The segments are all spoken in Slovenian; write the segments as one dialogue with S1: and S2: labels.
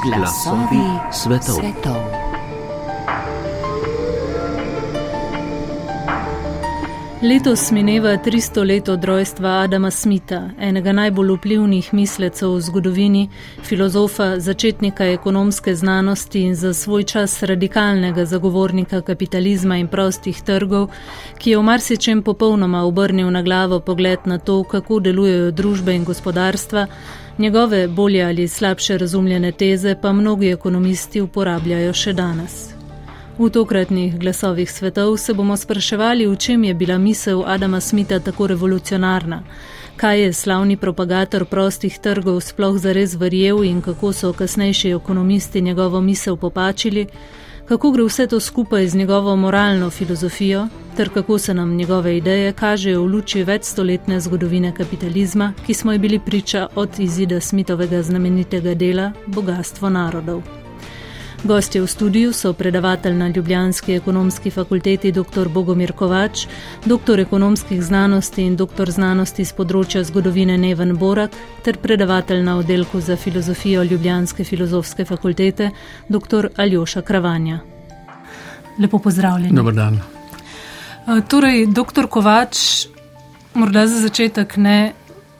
S1: Glasovi svetov. svetov. Letos mineva 300 let od rojstva Adama Smitha, enega najbolj vplivnih mislecev v zgodovini, filozofa, začetnika ekonomske znanosti in za svoj čas radikalnega zagovornika kapitalizma in prostih trgov, ki je v marsičem popolnoma obrnil na glavo pogled na to, kako delujejo družbe in gospodarstva, Njegove bolje ali slabše razumljene teze pa mnogi ekonomisti uporabljajo še danes. V tokratnih glasovih svetov se bomo spraševali, v čem je bila misel Adama Smitha tako revolucionarna, kaj je slavni propagator prostih trgov sploh zares verjel in kako so kasnejši ekonomisti njegovo misel popačili, kako gre vse to skupaj z njegovo moralno filozofijo, ter kako se nam njegove ideje kažejo v luči večstoletne zgodovine kapitalizma, ki smo ji bili priča od izida Smitovega znamenitega dela Bogatstvo narodov. Gostje v studiu so predavatelj na Ljubljanski ekonomski fakulteti dr. Bogomir Kovač, dr. ekonomskih znanosti in dr. znanosti z področja zgodovine Neven Borak ter predavatelj na oddelku za filozofijo Ljubljanske filozofske fakultete dr. Aljoša Kravanja. Lepo pozdravljeni.
S2: Dobar dan.
S1: Torej, dr. Kovač, morda za začetek ne.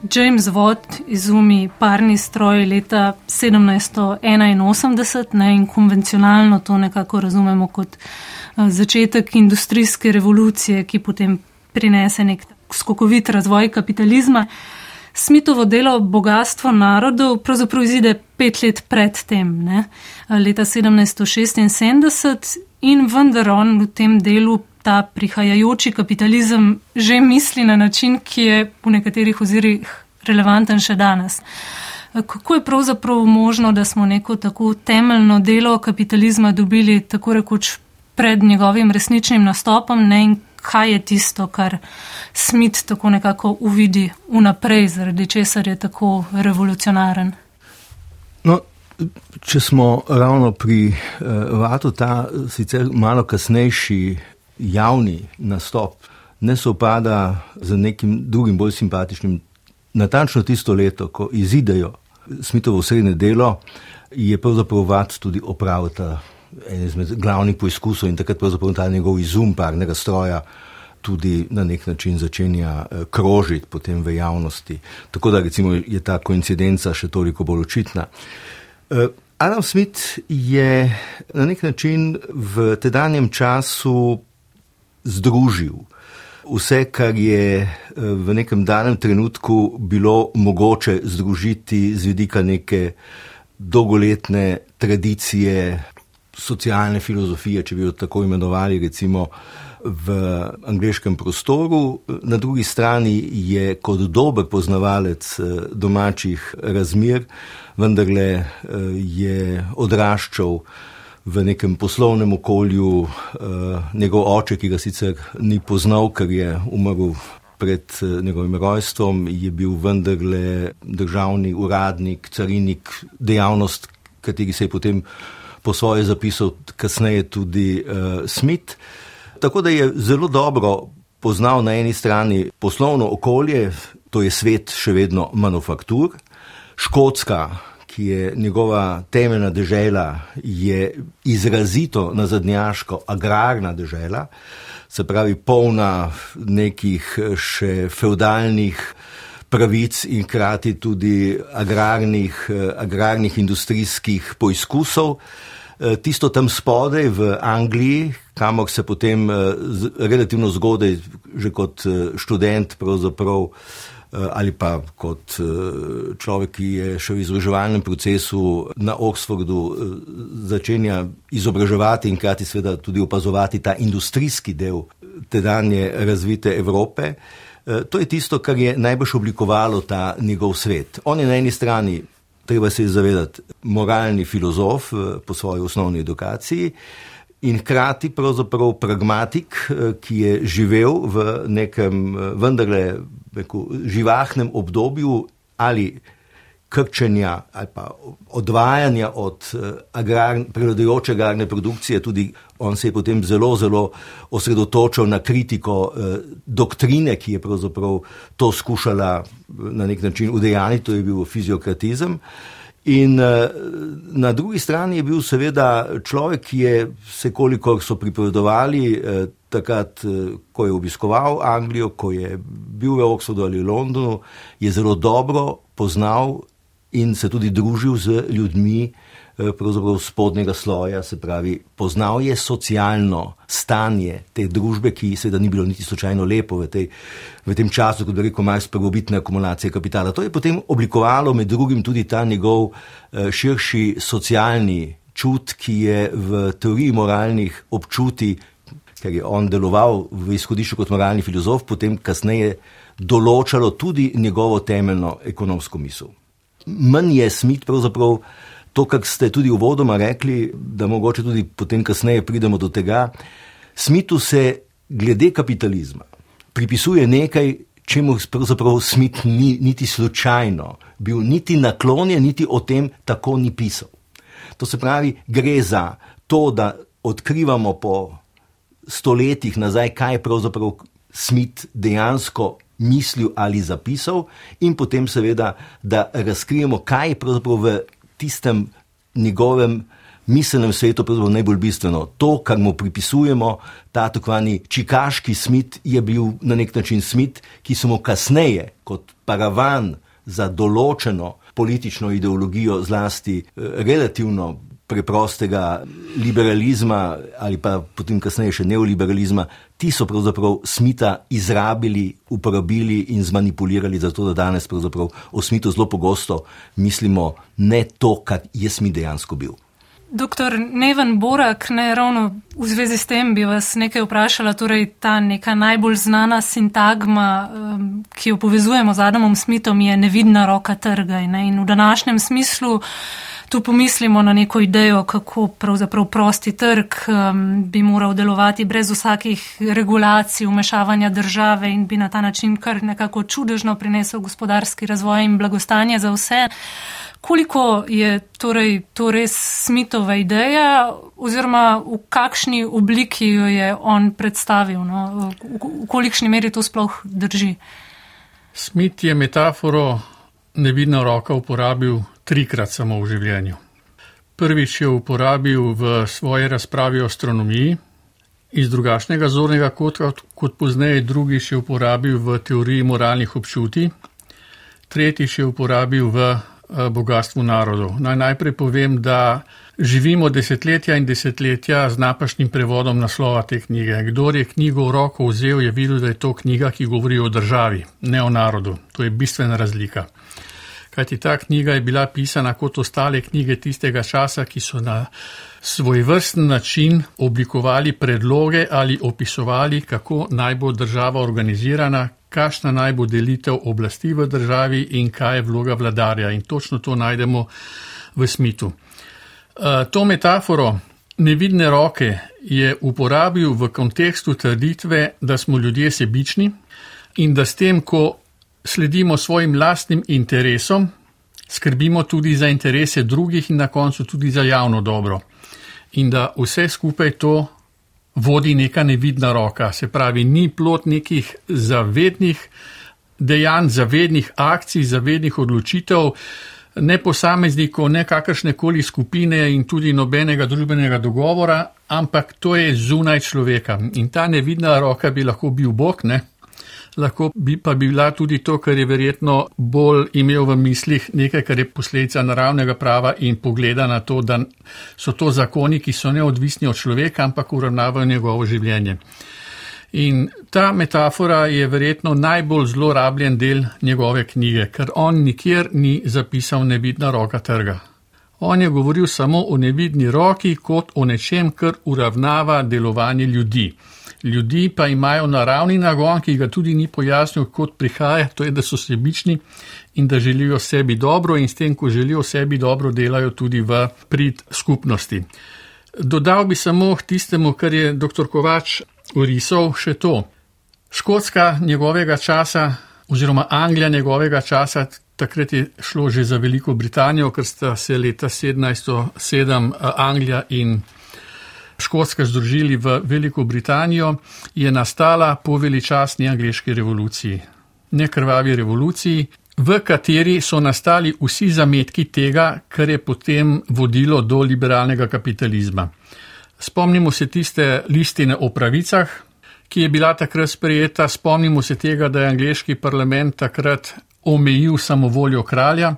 S1: James Watt izumi parni stroj leta 1781 ne, in konvencionalno to nekako razumemo kot uh, začetek industrijske revolucije, ki potem prinese nek skokovit razvoj kapitalizma. Smitovo delo Bogatstvo narodov pravzaprav izide pet let pred tem, ne, leta 1776 in vendar on v tem delu ta prihajajoči kapitalizem že misli na način, ki je v nekaterih ozirih relevanten še danes. Kako je pravzaprav možno, da smo neko tako temeljno delo kapitalizma dobili tako rekoč pred njegovim resničnim nastopom ne, in kaj je tisto, kar Smith tako nekako uvidi vnaprej, zaradi česar je tako revolucionaren?
S2: No, če smo ravno pri uh, Vatu, ta sicer malo kasnejši javni nastop ne sopada z nekim drugim bolj simpatičnim. Natančno tisto leto, ko izidejo Smitovo srednje delo, je pravzaprav vat tudi opravita en izmed glavnih poizkusov in takrat pravzaprav ta njegov izum parnega stroja tudi na nek način začenja eh, krožiti potem v javnosti. Tako da recimo je ta koincidenca še toliko bolj očitna. Eh, Adam Smith je na nek način v tedanjem času združil. Vse, kar je eh, v nekem danem trenutku bilo mogoče združiti z vidika neke dolgoletne tradicije, socialne filozofije, če bi jo tako imenovali, recimo v angliškem prostoru, na drugi strani je kot dober poznavalec eh, domačih razmer, vendarle eh, je odraščal v nekem poslovnem okolju. Eh, njegov oče, ki ga sicer ni poznal, ker je umrl pred eh, njegovim rojstvom, je bil vendarle državni uradnik, carinik, dejavnost, kateri se je potem po svoje zapisal kasneje tudi uh, Smith. Tako da je zelo dobro poznal na eni strani poslovno okolje, to je svet še vedno manufaktur, Škotska, ki je njegova temeljna država, je izrazito nazadnjaško agrarna država, se pravi polna nekih še feudalnih pravic in krati tudi agrarnih, agrarnih industrijskih poizkusov. Tisto tam spodaj v Angliji, kamor se potem relativno zgodaj, že kot študent, pravzaprav ali pa kot eh, človek, ki je še v izobraževalnem procesu na Oxfordu, eh, začenja izobraževati in krati seveda tudi opazovati ta industrijski del tedanje razvite Evrope. To je tisto, kar je najbolj oblikovalo ta njegov svet. On je na eni strani, treba se zavedati, moralni filozof po svoji osnovni edukaciji in hkrati pravzaprav pragmatik, ki je živel v nekem vendarle rekel, živahnem obdobju ali krčenja ali pa odvajanja od eh, agrar, prevladujoče agrarne produkcije, tudi on se je potem zelo, zelo osredotočil na kritiko eh, doktrine, ki je pravzaprav to skušala na nek način udejaniti, to je bil fiziokratizem. In eh, na drugi strani je bil seveda človek, ki je se, kolikor so pripovedovali, eh, takrat, eh, ko je obiskoval Anglijo, ko je bil v Oxfordu ali Londonu, je zelo dobro poznal in se tudi družil z ljudmi pravzaprav spodnjega sloja, se pravi, poznal je socialno stanje te družbe, ki seveda ni bilo niti slučajno lepo v, tej, v tem času, kot bi rekel, majs prvobitne akumulacije kapitala. To je potem oblikovalo med drugim tudi ta njegov eh, širši socialni čut, ki je v teoriji moralnih občuti, ker je on deloval v izhodišču kot moralni filozof, potem kasneje določalo tudi njegovo temeljno ekonomsko misel manj je Smith pravzaprav to, kar ste tudi uvodoma rekli, da mogoče tudi potem kasneje pridemo do tega. Smithu se glede kapitalizma pripisuje nekaj, čemu pravzaprav Smith ni niti slučajno bil niti naklonjen, niti o tem tako ni pisal. To se pravi, gre za to, da odkrivamo po stoletjih nazaj, kaj je pravzaprav Smith dejansko mislil ali zapisal, in potem seveda, da razkrijemo, kaj je pravzaprav v tistem njegovem miselnem svetu najbolj bistveno. To, kar mu pripisujemo, ta tako imenovani čikaški smit, je bil na nek način smit, ki so mu kasneje kot paravan za določeno politično ideologijo, zlasti eh, relativno preprostega liberalizma ali pa potem kasneje še neoliberalizma, ti so pravzaprav smita izrabili, uporabili in zmanipulirali, zato da danes o smitu zelo pogosto mislimo ne to, kar je smit dejansko bil.
S1: Doktor Neven Borak, ne ravno v zvezi s tem bi vas nekaj vprašala, torej ta neka najbolj znana sintagma, um, ki jo povezujemo z Adamom Smithom, je nevidna roka trga ne? in v današnjem smislu tu pomislimo na neko idejo, kako pravzaprav prosti trg um, bi moral delovati brez vsakih regulacij, umešavanja države in bi na ta način kar nekako čudežno prinesel gospodarski razvoj in blagostanje za vse. Koliko je torej to res Smitova ideja oziroma v kakšni obliki jo je on predstavil, no? v, v, kolikšni meri to sploh drži?
S3: Smith je metaforo nevidna roka uporabil trikrat samo v življenju. Prvič je uporabil v svoji razpravi o astronomiji iz drugačnega zornega kota, kot pozneje drugič je uporabil v teoriji moralnih občutij, tretjič je uporabil v eh, bogatstvu narodov. Naj najprej povem, da živimo desetletja in desetletja z napačnim prevodom naslova te knjige. Kdor je knjigo v roko vzel, je videl, da je to knjiga, ki govori o državi, ne o narodu. To je bistvena razlika kajti ta knjiga je bila pisana kot ostale knjige tistega časa, ki so na svoj vrsten način oblikovali predloge ali opisovali, kako naj bo država organizirana, kakšna naj bo delitev oblasti v državi in kaj je vloga vladarja. In točno to najdemo v smitu. Eh, to metaforo nevidne roke je uporabil v kontekstu trditve, da smo ljudje sebični in da s tem, ko sledimo svojim lastnim interesom, skrbimo tudi za interese drugih in na koncu tudi za javno dobro. In da vse skupaj to vodi neka nevidna roka, se pravi, ni plot nekih zavednih dejanj, zavednih akcij, zavednih odločitev, ne posameznikov, ne kakršne koli skupine in tudi nobenega družbenega dogovora, ampak to je zunaj človeka. In ta nevidna roka bi lahko bil Bog, ne? lahko bi pa bila tudi to, kar je verjetno bolj imel v mislih nekaj, kar je posledica naravnega prava in pogleda na to, da so to zakoni, ki so neodvisni od človeka, ampak uravnavajo njegovo življenje. In ta metafora je verjetno najbolj zlorabljen del njegove knjige, ker on nikjer ni zapisal nevidna roka trga. On je govoril samo o nevidni roki kot o nečem, kar uravnava delovanje ljudi ljudi pa imajo naravni nagon, ki ga tudi ni pojasnil, kot prihaja, to je, da so sebični in da želijo sebi dobro in s tem, ko želijo sebi dobro, delajo tudi v prid skupnosti. Dodal bi samo k tistemu, kar je dr. Kovač urisal, še to. Škotska njegovega časa oziroma Anglija njegovega časa, takrat je šlo že za Veliko Britanijo, ker sta se leta 1707 Anglija in Škotska združili v Veliko Britanijo, je nastala po veličastni angliški revoluciji. Nekrvavi revoluciji, v kateri so nastali vsi zametki tega, kar je potem vodilo do liberalnega kapitalizma. Spomnimo se tiste listine o pravicah, ki je bila takrat sprejeta, spomnimo se tega, da je angliški parlament takrat omejil samovoljo kralja,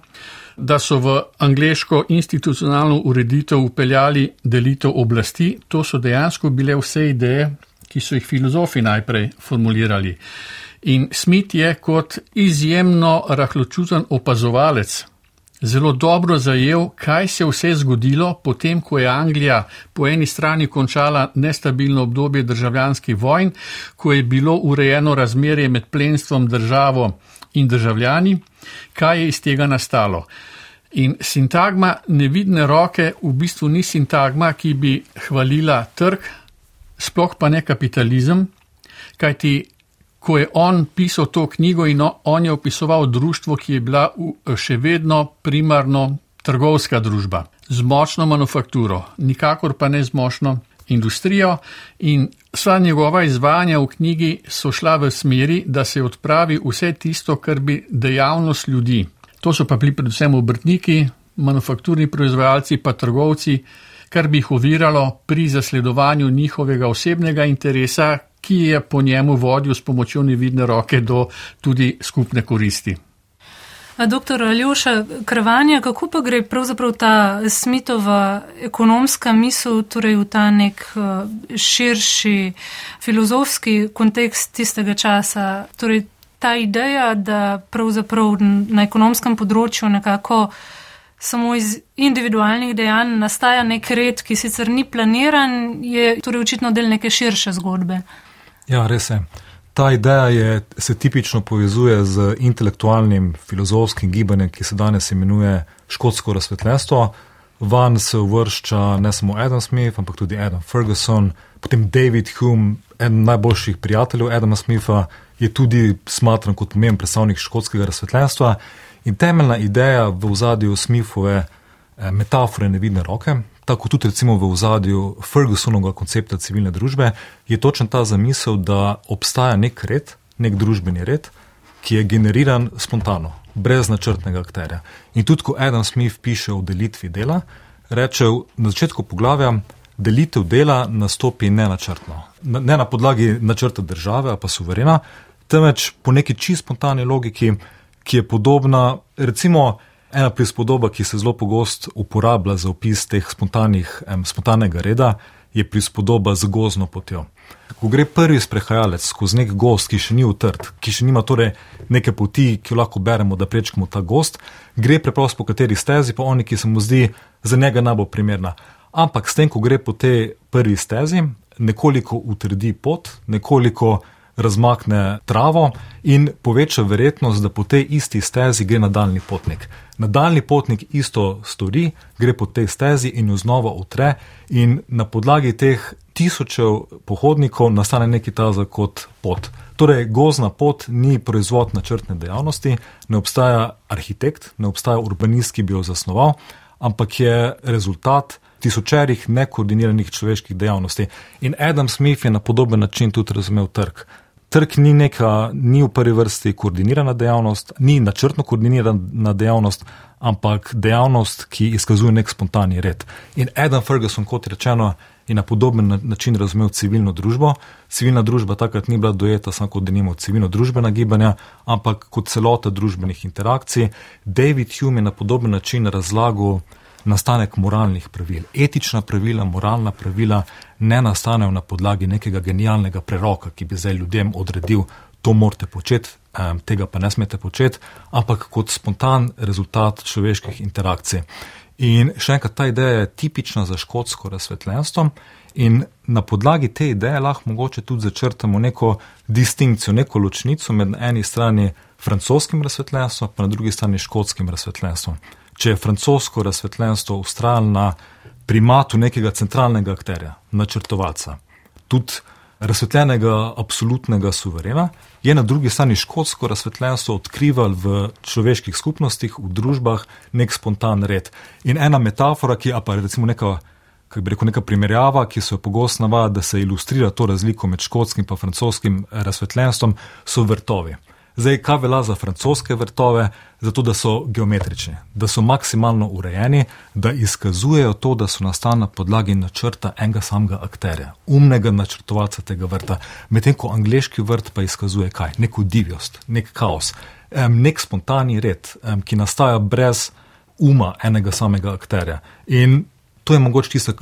S3: da so v angliško institucionalno ureditev upeljali delitev oblasti. To so dejansko bile vse ideje, ki so jih filozofi najprej formulirali. In Smith je kot izjemno rahločuten opazovalec zelo dobro zajel, kaj se vse zgodilo potem, ko je Anglija po eni strani končala nestabilno obdobje državljanskih vojn, ko je bilo urejeno razmerje med plenstvom državo in državljani, kaj je iz tega nastalo. In sintagma nevidne roke v bistvu ni sintagma, ki bi hvalila trg, sploh pa ne kapitalizem, kajti ko je on pisal to knjigo in on je opisoval društvo, ki je bila še vedno primarno trgovska družba z močno manufakturo, nikakor pa ne z močno industrijo in sva njegova izvajanja v knjigi so šla v smeri, da se odpravi vse tisto, kar bi dejavnost ljudi. To so pa bili predvsem obrtniki, manufakturni proizvajalci pa trgovci, kar bi jih oviralo pri zasledovanju njihovega osebnega interesa, ki je po njemu vodil s pomočjo nevidne roke do tudi skupne koristi.
S1: Doktor Aljoša Krvanja, kako pa gre pravzaprav ta Smitova ekonomska misel, torej v ta nek eh, širši filozofski kontekst tistega časa, torej ta ideja, da pravzaprav na ekonomskem področju nekako samo iz individualnih dejanj nastaja nek red, ki sicer ni planiran, je torej očitno del neke širše zgodbe.
S4: Ja, res je. Ta ideja je, se tipično povezuje z intelektualnim filozofskim gibanjem, ki se danes imenuje škotsko razsvetljenstvo. Van se uvršča ne samo Adam Smith, ampak tudi Adam Ferguson, potem David Hume, eden najboljših prijateljev Adama Smitha, je tudi smatran kot pomemben predstavnik škotskega razsvetljenstva. In temeljna ideja v zadju Smithove eh, metafore nevidne roke, tako tudi recimo v ozadju Fergusonovega koncepta civilne družbe, je točen ta zamisel, da obstaja nek red, nek družbeni red, ki je generiran spontano, brez načrtnega akterja. In tudi, ko Adam Smith piše o delitvi dela, reče na začetku poglavja, delitev dela nastopi nenačrtno. Ne na podlagi načrta države, pa suverena, temveč po neki čisto spontani logiki, ki je podobna, recimo, Ena prispodoba, ki se zelo pogosto uporablja za opis teh spontanih, em, spontanega reda, je prispodoba z gozno potjo. Ko gre prvi sprehajalec skozi nek gost, ki še ni utrt, ki še nima torej neke poti, ki jo lahko beremo, da prečkamo ta gost, gre preprosto po kateri stezi, pa oni, ki se mu zdi za njega najbolj primerna. Ampak s tem, ko gre po tej prvi stezi, nekoliko utrdi pot, nekoliko razmakne travo in poveča verjetnost, da po tej isti stezi gre nadaljni potnik. Nadaljni potnik isto stori, gre po tej stezi in jo znova utre, in na podlagi teh tisočev pohodnikov nastane neki taza kot pot. Torej, gozna pot ni proizvod načrtne dejavnosti, ne obstaja arhitekt, ne obstaja urbanist, ki bi jo zasnoval, ampak je rezultat tisočerih nekoordiniranih človeških dejavnosti. In Adam Smith je na podoben način tudi razumel trg. Trg ni neka, ni v prvi vrsti koordinirana dejavnost, ni načrtno koordinirana dejavnost, ampak dejavnost, ki izkazuje nek spontani red. In Adam Ferguson, kot rečeno, je na podoben način razumel civilno družbo. Civilna družba takrat ni bila dojeta samo kot denimo civilno družbena gibanja, ampak kot celota družbenih interakcij. David Hume je na podoben način razlagal, nastanek moralnih pravil. Etična pravila, moralna pravila ne nastanejo na podlagi nekega genialnega preroka, ki bi zdaj ljudem odredil, to morate početi, tega pa ne smete početi, ampak kot spontan rezultat človeških interakcij. In še enkrat, ta ideja je tipična za škotsko razsvetljenstvo. In na podlagi te ideje lahko mogoče tudi začrtamo neko distinkcijo, neko ločnico med eni strani francoskim razsvetljenstvom, pa na drugi strani škotskim razsvetljenstvom če je francosko razsvetljenstvo ustrajalo na primatu nekega centralnega akterja, načrtovalca. Tudi razsvetljenega absolutnega suverena, je na drugi strani škotsko razsvetljenstvo odkrivalo v človeških skupnostih, v družbah nek spontan red. In ena metafora, ki je pa recimo neka, kako bi rekel, neka primerjava, ki se jo pogosto navaja, da se ilustrira to razliko med škotskim in francoskim razsvetljenstvom, so vrtovi. Zdaj, kaj velja za francoske vrtove? Zato, da so geometrični, da so maksimalno urejeni, da izkazujejo to, da so nastali na podlagi načrta enega samega akterja, umnega načrtovalca tega vrta. Medtem ko angliški vrt pa izkazuje kaj? Neko divjost, nek kaos, nek spontani red, ki nastaja brez uma enega samega akterja. In to je mogoče tista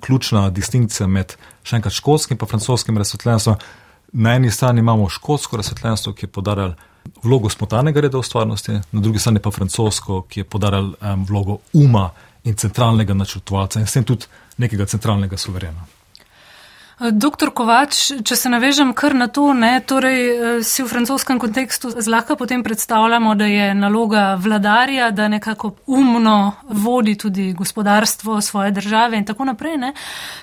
S4: ključna distinkcija med še enkrat škotskim in francoskim razsvetljenstvom. Na eni strani imamo škotsko razsvetljenstvo, ki je podarjalo vlogo spontanega reda v stvarnosti, na drugi strani pa francosko, ki je podarjalo um, vlogo uma in centralnega načrtovalca in s tem tudi nekega centralnega suverena.
S1: Doktor Kovač, če se navežem kar na to, ne, torej eh, si v francoskem kontekstu zlahka potem predstavljamo, da je naloga vladarja, da nekako umno vodi tudi gospodarstvo svoje države in tako naprej. Ne.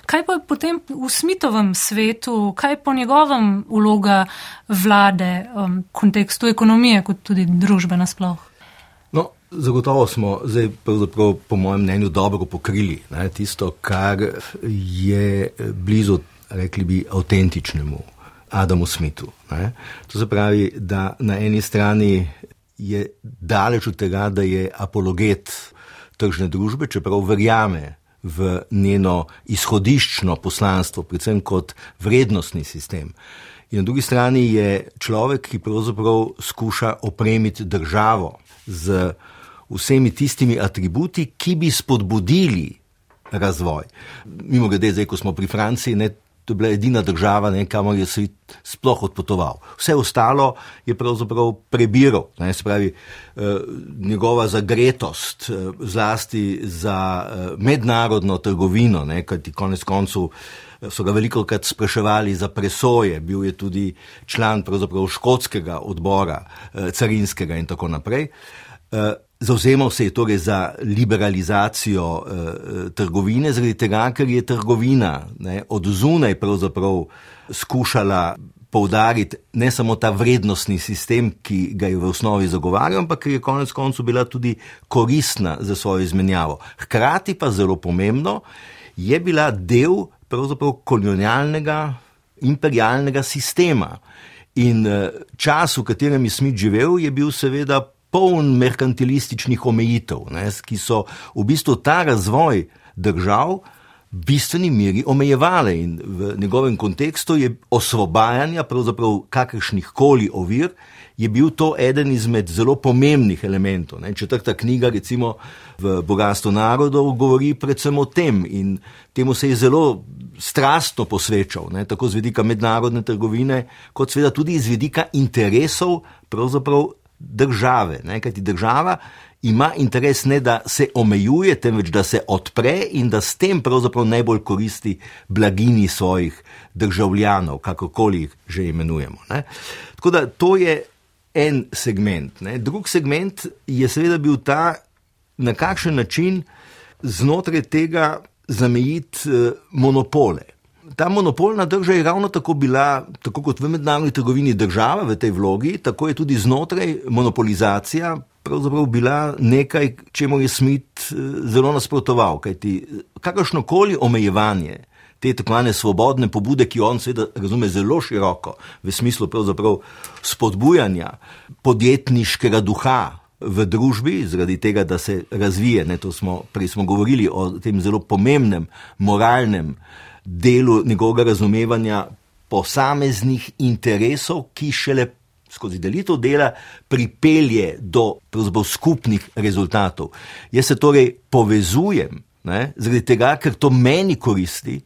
S1: Kaj pa potem v smitovem svetu, kaj po njegovem vloga vlade v um, kontekstu ekonomije, kot tudi družbe nasploh?
S2: No, zagotovo smo zdaj, po mojem mnenju, dobro pokrili ne, tisto, kar je blizu rekli bi, avtentičnemu Adamu Smithu. Ne? To se pravi, da na eni strani je daleč od tega, da je apologet tržne družbe, čeprav verjame v njeno izhodiščno poslanstvo, predvsem kot vrednostni sistem. In na drugi strani je človek, ki pravzaprav skuša opremiti državo z vsemi tistimi atributi, ki bi spodbudili razvoj. Mimo grede, zdaj, ko smo pri Franciji, ne, To je bila edina država, ne, kamor je svet sploh odpotoval. Vse ostalo je pravzaprav prebiral, ne, spravi, eh, njegova zagretost, eh, zlasti za eh, mednarodno trgovino, kajti konec koncev eh, so ga veliko krat spraševali za presoje, bil je tudi član škotskega odbora, eh, carinskega in tako naprej. Eh, Zauzemal se je torej za liberalizacijo eh, trgovine, zaradi tega, ker je trgovina ne, od zunaj pravzaprav skušala poudariti ne samo ta vrednostni sistem, ki ga je v osnovi zagovarjal, ampak je konec koncev bila tudi koristna za svojo izmenjavo. Hkrati pa zelo pomembno je bila del pravzaprav kolonialnega imperialnega sistema. In eh, čas, v katerem je Smith živel, je bil seveda poln merkantilističnih omejitev, ne, ki so v bistvu ta razvoj držav v bistveni meri omejevale in v njegovem kontekstu je osvobajanja pravzaprav kakršnih koli ovir, je bil to eden izmed zelo pomembnih elementov. Ne. Četrta knjiga, recimo v Bogatstvu narodov, govori predvsem o tem in temu se je zelo strastno posvečal, ne, tako z vidika mednarodne trgovine, kot seveda tudi z vidika interesov pravzaprav države. Ne? Kajti država ima interes ne da se omejuje, temveč da se odpre in da s tem pravzaprav najbolj koristi blagini svojih državljanov, kakorkoli jih že imenujemo. Ne? Tako da to je en segment. Ne? Drug segment je seveda bil ta, na kakšen način znotraj tega zamejiti eh, monopole ta monopolna drža je ravno tako bila, tako kot v mednarodni trgovini država v tej vlogi, tako je tudi znotraj monopolizacija pravzaprav bila nekaj, čemu je Smith eh, zelo nasprotoval. Kajti kakršno koli omejevanje te tako imenovane svobodne pobude, ki on seveda razume zelo široko, v smislu spodbujanja podjetniškega duha. V družbi, zaradi tega, da se razvije, ne, to smo prej smo govorili o tem zelo pomembnem moralnem delu njegovega razumevanja posameznih interesov, ki šele skozi delitev dela pripelje do skupnih rezultatov. Jaz se torej povezujem ne, zaradi tega, ker to meni koristi.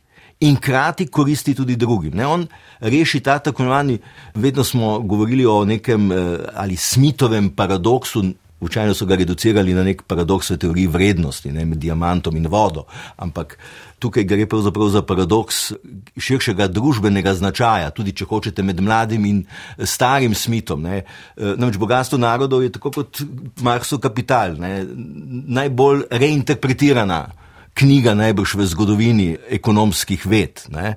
S2: In krati koristi tudi drugim. Ne, on reši ta tako imenovani, vedno smo govorili o nekem eh, ali smitovem paradoksu, Včasih so ga reducirali na nek paradoks v teoriji vrednosti, ne, med diamantom in vodo, ampak tukaj gre pravzaprav za paradoks širšega družbenega značaja, tudi če hočete med mladim in starim smitom. Ne. Namreč bogatstvo narodov je tako kot Marksov kapital, ne, najbolj reinterpretirana knjiga najbrž v zgodovini ekonomskih ved. Ne?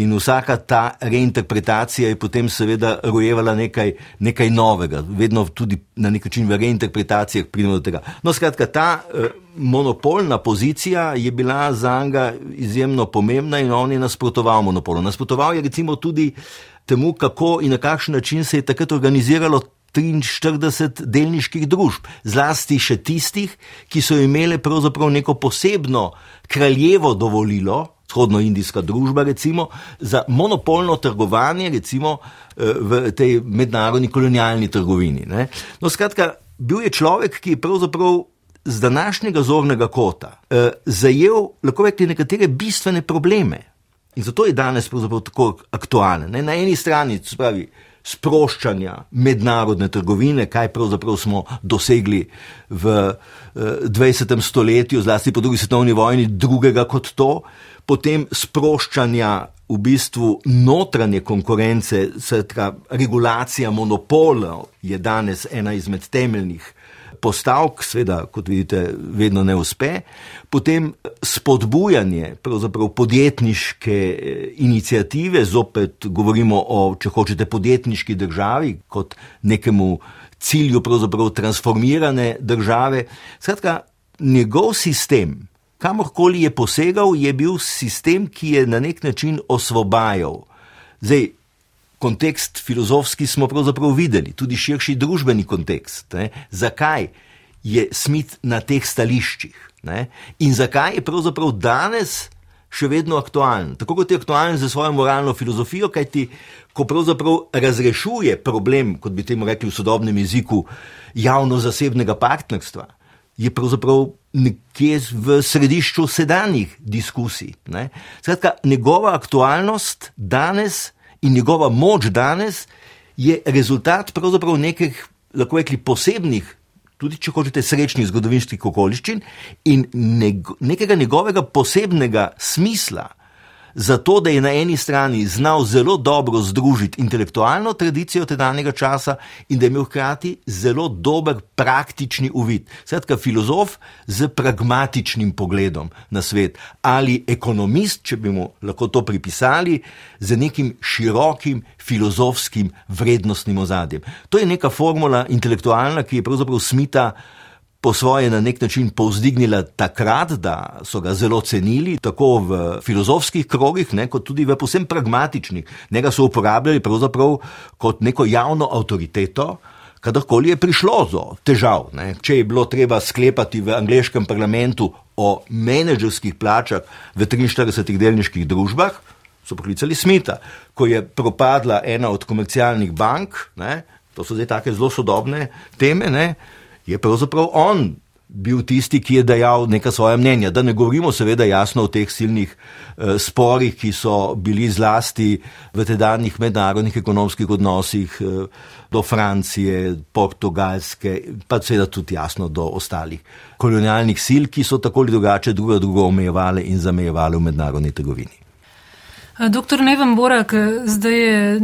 S2: In vsaka ta reinterpretacija je potem seveda rojevala nekaj, nekaj novega, vedno tudi na nek način v reinterpretacijah pridemo do tega. No, skratka, ta eh, monopolna pozicija je bila za njega izjemno pomembna in on je nasprotoval monopolu. Nasprotoval je recimo tudi temu, kako in na kakšen način se je takrat organiziralo 43 delniških družb, zlasti še tistih, ki so imele pravzaprav neko posebno kraljevo dovolilo, vzhodnoindijska družba, recimo, za monopolno trgovanje, recimo eh, v tej mednarodni kolonialni trgovini. Ne. No, skratka, bil je človek, ki je pravzaprav. Z današnjega zornega kota eh, zajel, lahko rečem, nekatere bistvene probleme. In zato je danes tako aktualen. Ne? Na eni strani, spravi, sproščanja mednarodne trgovine, kaj pravzaprav smo dosegli v 20. Eh, stoletju, zlasti po drugi svetovni vojni, drugega kot to, potem sproščanja v bistvu notranje konkurence, skratka, regulacija monopolov je danes ena izmed temeljnih postavk, seveda, kot vidite, vedno ne uspe, potem spodbujanje podjetniške eh, inicijative, zopet govorimo o, če hočete, podjetniški državi kot nekemu cilju transformirane države. Skratka, njegov sistem, kamorkoli je posegal, je bil sistem, ki je na nek način osvobajal. Zdaj, kontekst filozofski smo pravzaprav videli, tudi širši družbeni kontekst. Ne? Zakaj je Smith na teh stališčih ne? in zakaj je pravzaprav danes še vedno aktualen. Tako kot je aktualen za svojo moralno filozofijo, kajti ko pravzaprav razrešuje problem, kot bi temu rekli v sodobnem jeziku, javno-zasebnega partnerstva. Je pravzaprav nekje v središču sedanjih diskusij. Ne? Skratka, njegova aktualnost danes in njegova moč danes je rezultat pravzaprav nekih, lahko rekli, posebnih, tudi če hočete, srečnih zgodovinskih okoliščin in nekega njegovega posebnega smisla zato da je na eni strani znal zelo dobro združiti intelektualno tradicijo tedanjega časa in da je imel hkrati zelo dober praktični uvid. Skratka, filozof z pragmatičnim pogledom na svet ali ekonomist, če bi mu lahko to pripisali, z nekim širokim filozofskim vrednostnim ozadjem. To je neka formula intelektualna, ki je pravzaprav smita po svoje na nek način povzdignila takrat, da so ga zelo cenili, tako v filozofskih krogih, ne, kot tudi v posebno pragmatičnih. Njega so uporabljali pravzaprav kot neko javno avtoriteto. Kadarkoli je prišlo do težav, ne, če je bilo treba sklepati v angliškem parlamentu o menedžerskih plačah v 43 delniških družbah, so poklicali Smita. Ko je propadla ena od komercialnih bank, ne, to so zdaj take zelo sodobne teme, ne, je pravzaprav on bil tisti, ki je dejal neka svoja mnenja. Da ne govorimo seveda jasno o teh silnih eh, sporih, ki so bili zlasti v tedanjih mednarodnih ekonomskih odnosih eh, do Francije, Portugalske, pa seveda tudi jasno do ostalih kolonialnih sil, ki so tako ali drugače druga drugo omejevale in zamejevale v mednarodni trgovini.
S1: Doktor Neven Borak, zdaj je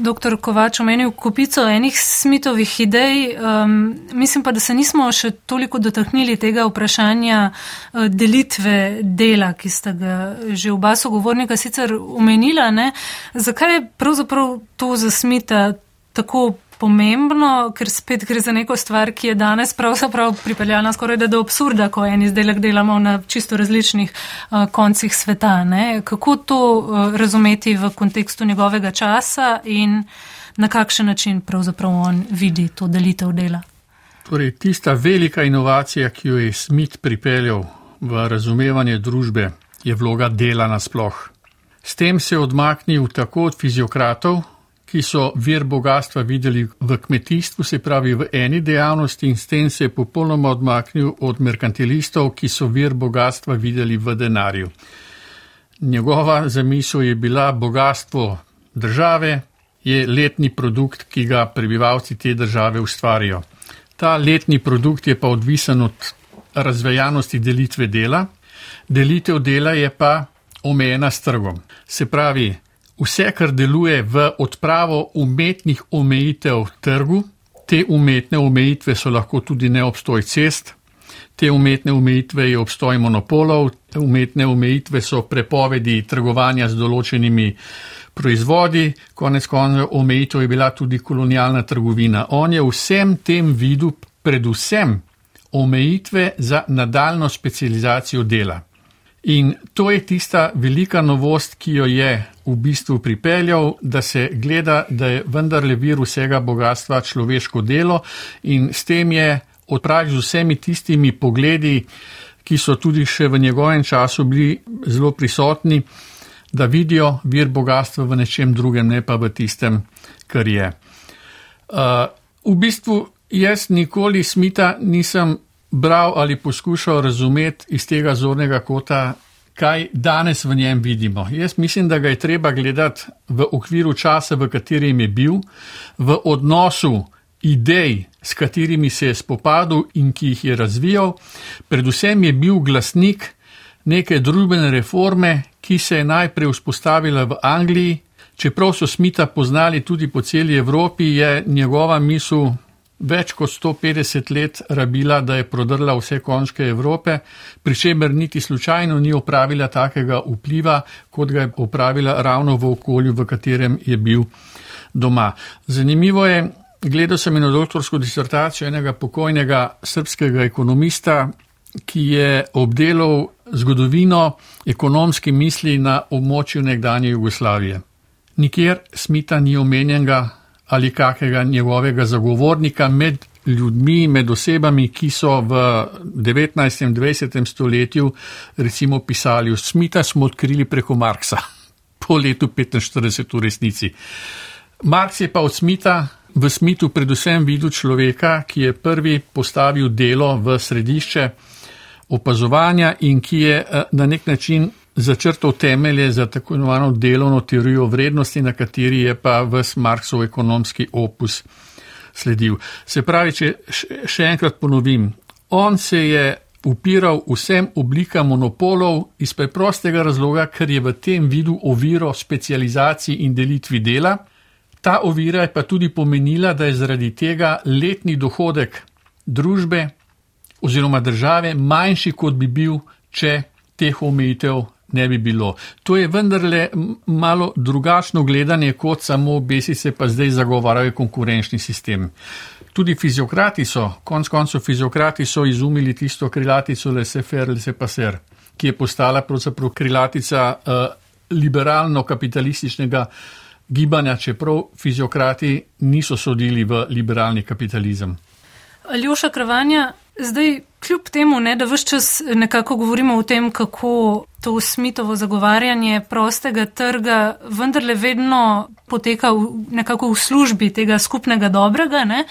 S1: doktor Kovač omenil kupico enih smitovih idej. Um, mislim pa, da se nismo še toliko dotaknili tega vprašanja uh, delitve dela, ki sta ga že oba sogovornika sicer omenila. Ne? Zakaj je pravzaprav to za smita tako pomembno, ker spet gre za neko stvar, ki je danes pravzaprav pripeljana skoraj do absurda, ko en izdelek delamo na čisto različnih uh, koncih sveta. Ne? Kako to uh, razumeti v kontekstu njegovega časa in na kakšen način pravzaprav on vidi to delitev dela?
S3: Torej, tista velika inovacija, ki jo je Smith pripeljal v razumevanje družbe, je vloga dela nasploh. S tem se je odmaknil tako od fiziokratov, ki so vir bogatstva videli v kmetijstvu, se pravi v eni dejavnosti in s tem se je popolnoma odmaknil od merkantilistov, ki so vir bogatstva videli v denarju. Njegova zamisel je bila bogatstvo države, je letni produkt, ki ga prebivalci te države ustvarijo. Ta letni produkt je pa odvisen od razvejanosti delitve dela, delitev dela je pa omejena s trgom. Se pravi, vse, kar deluje v odpravo umetnih omejitev trgu, te umetne omejitve so lahko tudi neobstoj cest, te umetne omejitve je obstoj monopolov, umetne omejitve so prepovedi trgovanja z določenimi proizvodi, konec koncev omejitev je bila tudi kolonialna trgovina. On je vsem tem videl predvsem omejitve za nadaljno specializacijo dela. In to je tista velika novost, ki jo je v bistvu pripeljal, da se gleda, da je vendarle vir vsega bogatstva človeško delo in s tem je odpravil z vsemi tistimi pogledi, ki so tudi še v njegovem času bili zelo prisotni, da vidijo vir bogatstva v nečem drugem, ne pa v tistem, kar je. Uh, v bistvu jaz nikoli smita nisem bral ali poskušal razumeti iz tega zornega kota, kaj danes v njem vidimo. Jaz mislim, da ga je treba gledati v okviru časa, v katerem je bil, v odnosu idej, s katerimi se je spopadal in ki jih je razvijal. Predvsem je bil glasnik neke družbene reforme, ki se je najprej vzpostavila v Angliji. Čeprav so Smita poznali tudi po celi Evropi, je njegova misel več kot 150 let rabila, da je prodrla vse končke Evrope, pri čemer niti slučajno ni opravila takega vpliva, kot ga je opravila ravno v okolju, v katerem je bil doma. Zanimivo je, gledal sem eno doktorsko disertacijo enega pokojnega srpskega ekonomista, ki je obdelal zgodovino ekonomske misli na območju nekdanje Jugoslavije. Nikjer Smita ni omenjenega ali kakega njegovega zagovornika med ljudmi, med osebami, ki so v 19. in 20. stoletju recimo pisali, v Smita smo odkrili preko Marksa po letu 45 v resnici. Marks je pa od Smita v Smitu predvsem videl človeka, ki je prvi postavil delo v središče opazovanja in ki je eh, na nek način začrtal temelje za tako imenovano delovno teorijo vrednosti, na kateri je pa vs Marksov ekonomski opus sledil. Se pravi, če še enkrat ponovim, on se je upiral vsem oblikam monopolov iz preprostega razloga, ker je v tem vidu oviro specializaciji in delitvi dela. Ta ovira je pa tudi pomenila, da je zaradi tega letni dohodek družbe oziroma države manjši, kot bi bil, če teh omejitev ne bi bilo. To je vendarle malo drugačno gledanje, kot samo besi se pa zdaj zagovarjajo konkurenčni sistem. Tudi fiziokrati so, konc koncev fiziokrati so izumili tisto krilatico laissez-faire, laissez-passer, ki je postala pravzaprav krilatica uh, liberalno-kapitalističnega gibanja, čeprav fiziokrati niso sodili v liberalni kapitalizem.
S1: Aljoša Kravanja, zdaj kljub temu, ne, da vse čas nekako govorimo o tem, kako to smitovo zagovarjanje prostega trga vendarle vedno poteka v, nekako v službi tega skupnega dobrega, ne,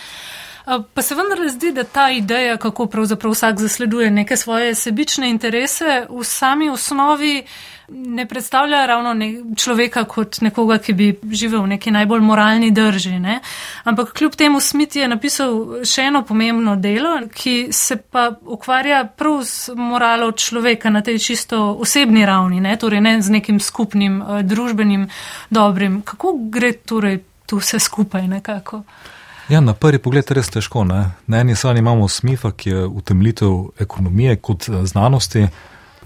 S1: pa se vendarle zdi, da ta ideja, kako pravzaprav vsak zasleduje neke svoje sebične interese, v sami osnovi ne predstavlja ravno ne, človeka kot nekoga, ki bi živel v neki najbolj moralni drži. Ne? Ampak kljub temu Smith je napisal še eno pomembno delo, ki se pa ukvarja prav z moralo človeka na tej čisto osebni ravni, ne? torej ne z nekim skupnim uh, družbenim dobrim. Kako gre torej tu vse skupaj nekako?
S4: Ja, na prvi pogled je res težko. Ne? Na eni strani imamo Smitha, ki je utemlitev ekonomije kot eh, znanosti,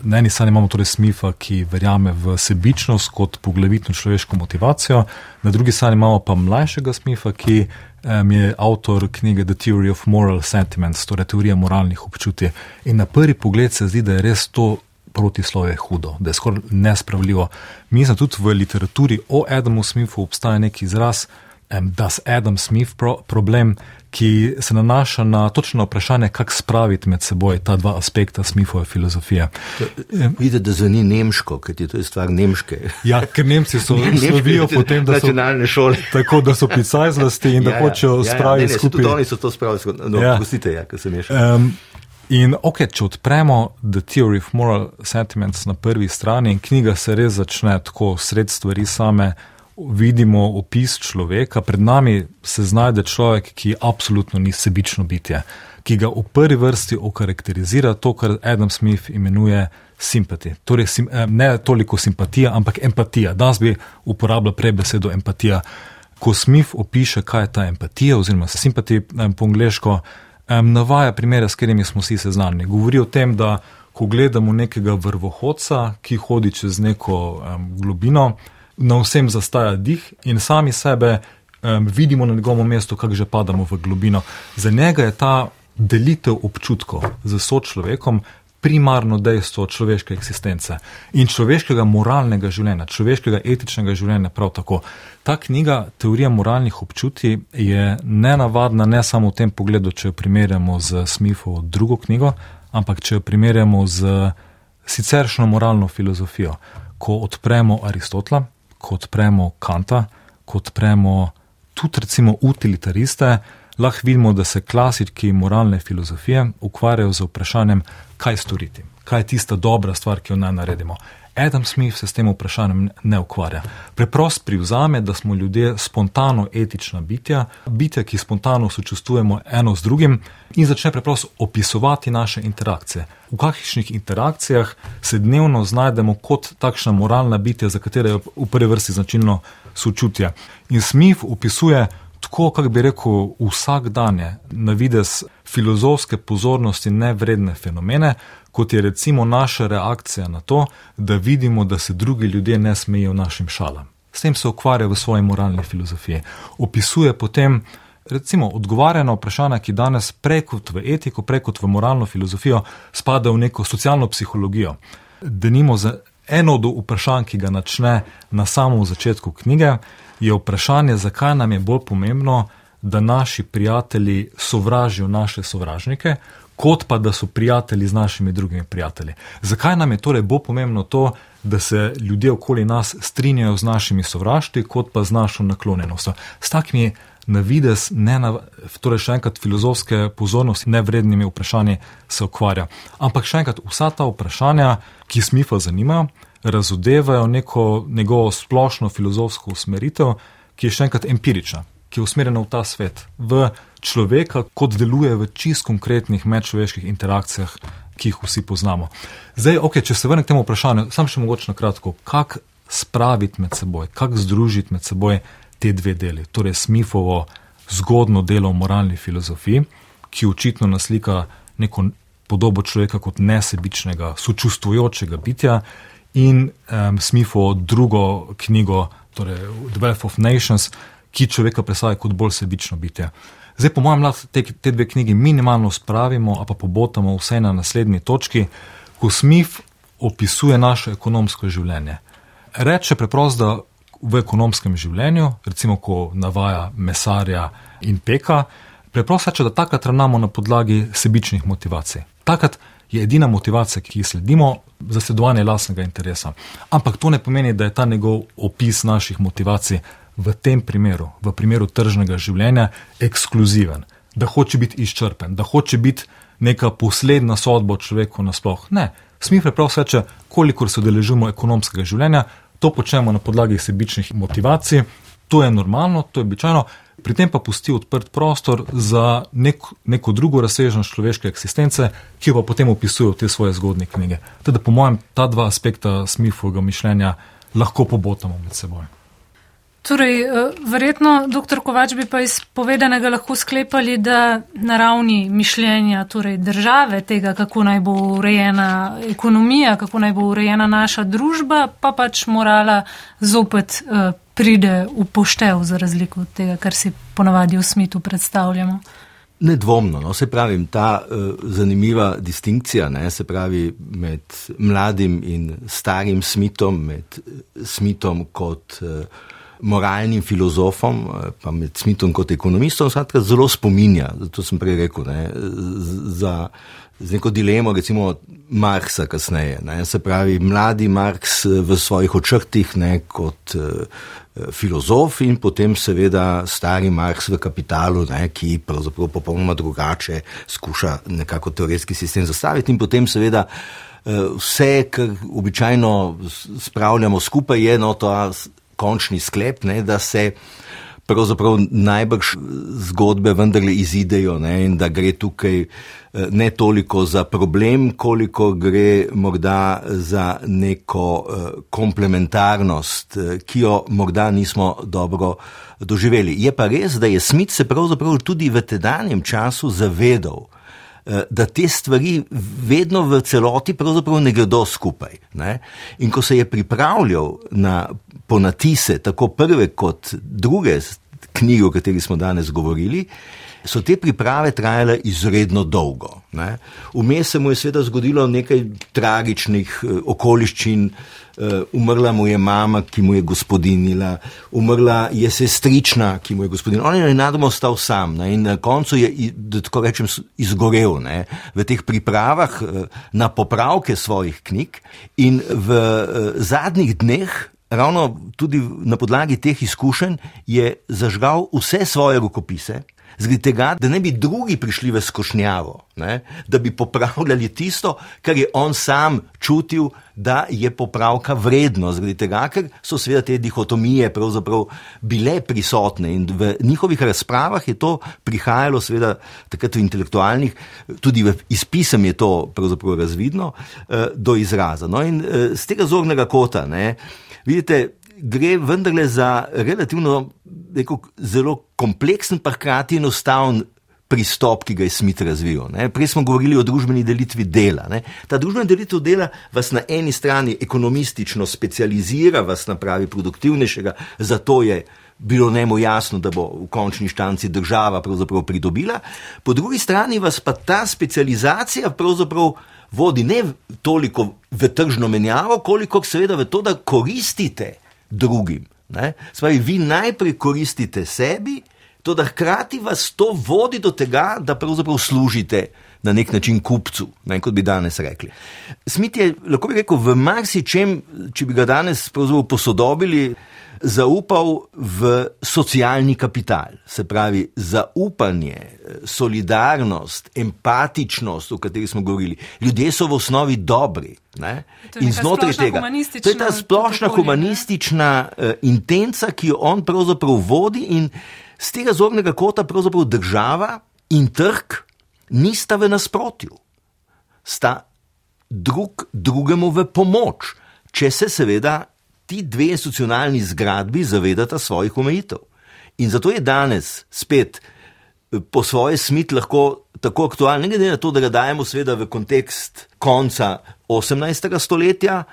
S4: Na eni strani imamo torej Smitha, ki verjame v sebičnost kot poglavitno človeško motivacijo, na drugi strani imamo pa mlajšega Smitha, ki um, je avtor knjige The Theory of Moral Sentiments, torej teorija moralnih občutij. In na prvi pogled se zdi, da je res to protislove hudo, da je skoraj nespravljivo. Mislim, tudi v literaturi o Adamu Smithu obstaja neki izraz, da je Adam Smith pro problem ki se nanaša na točno vprašanje, kako spraviti med seboj ta dva aspekta Smithove filozofije.
S2: Vidite, da zveni nemško, ker je to stvar nemške.
S4: Ja, ker Nemci so slovijo potem, da so
S2: nacionalne šole.
S4: Tako, da so pisali zlasti in ja, da hočejo ja, ja, spraviti ja, skupaj.
S2: Tudi oni so to spravili skupaj. No, ja. Pustite, ja, ker se meša. Um,
S4: In ok, če odpremo The Theory of Moral Sentiments na prvi strani in knjiga se res začne tako, sred stvari same, vidimo opis človeka, pred nami se znajde človek, ki absolutno ni sebično bitje, ki ga v prvi vrsti okarakterizira to, kar Adam Smith imenuje simpati. Torej, sim, eh, ne toliko simpatija, ampak empatija. Danes bi uporabljal prej besedo empatija. Ko Smith opiše, kaj je ta empatija, oziroma simpatija po angliško, navaja primere, s katerimi smo vsi seznanjeni. Govori o tem, da ko gledamo nekega vrvohodca, ki hodi čez neko um, globino, na vsem zastaja dih in sami sebe um, vidimo na njegovem mestu, kako že padamo v globino. Za njega je ta delitev občutkov z sočlovekom primarno dejstvo človeške eksistence in človeškega moralnega življenja, človeškega etičnega življenja prav tako. Ta knjiga, Teorija moralnih občutij, je nenavadna ne samo v tem pogledu, če jo primerjamo z Smithovo drugo knjigo, ampak če jo primerjamo z siceršno moralno filozofijo. Ko odpremo Aristotla, ko odpremo Kanta, ko odpremo tudi recimo utilitariste, lahko vidimo, da se klasiki moralne filozofije ukvarjajo z vprašanjem, kaj storiti, kaj je tista dobra stvar, ki jo naj naredimo. Adam Smith se s tem vprašanjem ne ukvarja. Preprost privzame, da smo ljudje spontano etična bitja, bitja, ki spontano sočustvujemo eno z drugim in začne preprosto opisovati naše interakcije. V kakšnih interakcijah se dnevno znajdemo kot takšna moralna bitja, za katere je v prvi vrsti značilno sočutje. In Smith opisuje tako, kako bi rekel, vsak dan je na vides filozofske pozornosti nevredne fenomene, kot je recimo naša reakcija na to, da vidimo, da se drugi ljudje ne smejijo našim šalam. S tem se ukvarja v svoji moralni filozofiji. Opisuje potem, recimo, odgovarja na vprašanja, ki danes prej kot v etiko, prej kot v moralno filozofijo spadajo v neko socialno psihologijo. Da nimo za eno od vprašanj, ki ga načne na samem začetku knjige, je vprašanje, zakaj nam je bolj pomembno, da naši prijatelji sovražijo naše sovražnike, kot pa da so prijatelji z našimi drugimi prijatelji. Zakaj nam je torej bolj pomembno to, da se ljudje okoli nas strinjajo z našimi sovraštvi, kot pa z našo naklonjenostjo. S takimi na vides, ne na, torej še enkrat filozofske pozornosti, nevrednimi vprašanji se ukvarja. Ampak še enkrat, vsa ta vprašanja, ki smifa zanimajo, razodevajo neko njegovo splošno filozofsko usmeritev, ki je še enkrat empirična, ki je usmerjena v ta svet, v človeka, kot deluje v čist konkretnih medčloveških interakcijah, ki jih vsi poznamo. Zdaj, ok, če se vrnem k temu vprašanju, sam še mogoče na kratko, kako spraviti med seboj, kako združiti med seboj te dve deli, torej Smithovo zgodno delo v moralni filozofiji, ki očitno naslika neko podobo človeka kot nesebičnega, sočustvujočega bitja in um, Smithovo drugo knjigo, torej The Wealth of Nations, ki človeka predstavlja kot bolj sebično bitje. Zdaj, po mojem mnenju, te, te dve knjigi minimalno spravimo, a pa pobotamo vse na naslednji točki, ko Smith opisuje naše ekonomsko življenje. Reče preprosto, da v ekonomskem življenju, recimo, ko navaja mesarja in peka, preprosto reče, da takrat ravnamo na podlagi sebičnih motivacij. Takrat je edina motivacija, ki jo sledimo, zasledovanje lastnega interesa. Ampak to ne pomeni, da je ta njegov opis naših motivacij v tem primeru, v primeru tržnega življenja, ekskluziven, da hoče biti izčrpen, da hoče biti neka posledna sodba človeku nasploh. Ne, smih preprosto reče, kolikor se udeležimo ekonomskega življenja, to počnemo na podlagi sebičnih motivacij, to je normalno, to je običajno, pri tem pa pusti odprt prostor za nek, neko drugo razsežnost človeške eksistence, ki jo pa potem opisuje v te svoje zgodne knjige. Teda, po mojem, ta dva aspekta Smithovega mišljenja lahko pobotamo med seboj.
S1: Torej, eh, verjetno, doktor Kovač, bi pa iz povedanega lahko sklepali, da na ravni mišljenja torej države, tega, kako naj bo urejena ekonomija, kako naj bo urejena naša družba, pa pač morala zopet uh, pride v poštev, za razliko od tega, kar si ponavadi v smitu predstavljamo.
S2: Nedvomno, no, se pravi, ta uh, zanimiva distinkcija, ne, se pravi, med mladim in starim smitom, med smitom kot uh, moralnim filozofom, uh, pa med smitom kot ekonomistom, skratka, zelo spominja, zato sem prej rekel, ne, za, z neko dilemo, recimo Marksa kasneje. Ne, se pravi, mladi Marks v svojih očrtih ne, kot uh, filozof in potem seveda stari Marks v kapitalu, ne, ki pravzaprav popolnoma drugače skuša nekako teoretski sistem zastaviti in potem seveda vse, kar običajno spravljamo skupaj, je no ta končni sklep, ne, da se pravzaprav najbrž zgodbe vendarle izidejo ne, in da gre tukaj uh, ne toliko za problem, koliko gre morda za neko eh, komplementarnost, eh, ki jo morda nismo dobro doživeli. Je pa res, da je Smith se pravzaprav tudi v tedanjem času zavedal, eh, da te stvari vedno v celoti pravzaprav ne gredo skupaj. Ne? In ko se je pripravljal na ponatise, tako prve kot druge knjige, o kateri smo danes govorili, so te priprave trajale izredno dolgo. Vmes se mu je seveda zgodilo nekaj tragičnih eh, okoliščin. Uh, umrla mu je mama, ki mu je gospodinila, umrla je sestrična, ki mu je gospodinila. On je enadoma ostal sam ne? in na koncu je, da tako rečem, izgorel ne? v teh pripravah uh, na popravke svojih knjig in v zadnjih dneh. Ravno tudi na podlagi teh izkušenj je zažgal vse svoje rokopise, zaradi tega, da ne bi drugi prišli v skošnjavo, ne? da bi popravljali tisto, kar je on sam čutil, da je popravka vredno, zaradi tega, ker so seveda te dihotomije pravzaprav bile prisotne in v njihovih razpravah je to prihajalo, seveda takrat v intelektualnih, tudi v izpisem je to pravzaprav razvidno, eh, do izraza. No in z eh, tega zornega kota, ne, vidite, gre vendarle za relativno rekel, zelo kompleksen, pa hkrati enostaven pristop, ki ga je Smith razvil. Ne. Prej smo govorili o družbeni delitvi dela. Ne. Ta družbena delitev dela vas na eni strani ekonomistično specializira, vas napravi produktivnejšega, zato je. Bilo nemo jasno, da bo v končni štanci država pravzaprav pridobila, po drugi strani vas pa ta specializacija pravzaprav vodi ne toliko v tržno menjavo, koliko seveda v to, da koristite drugim. Spravi, vi najprej koristite sebi, to da hkrati vas to vodi do tega, da pravzaprav služite na nek način kupcu, ne, kot bi danes rekli. Smit je, lahko bi rekel, v marsičem, če bi ga danes posodobili, zaupal v socialni kapital, se pravi zaupanje, solidarnost, empatičnost, o kateri smo govorili. Ljudje so v osnovi dobri. In znotraj tega, to je ta splošna humanistična uh, intenca, ki jo on pravzaprav vodi, in z tega zornega kota pravzaprav država in trg nista v nasprotju, sta drug drugemu v pomoč, če se seveda ti dve institucionalni zgradbi zavedata svojih omejitev. In zato je danes spet eh, po svoje smit lahko tako aktualen, ne glede na to, da ga dajemo seveda v kontekst konca 18. stoletja,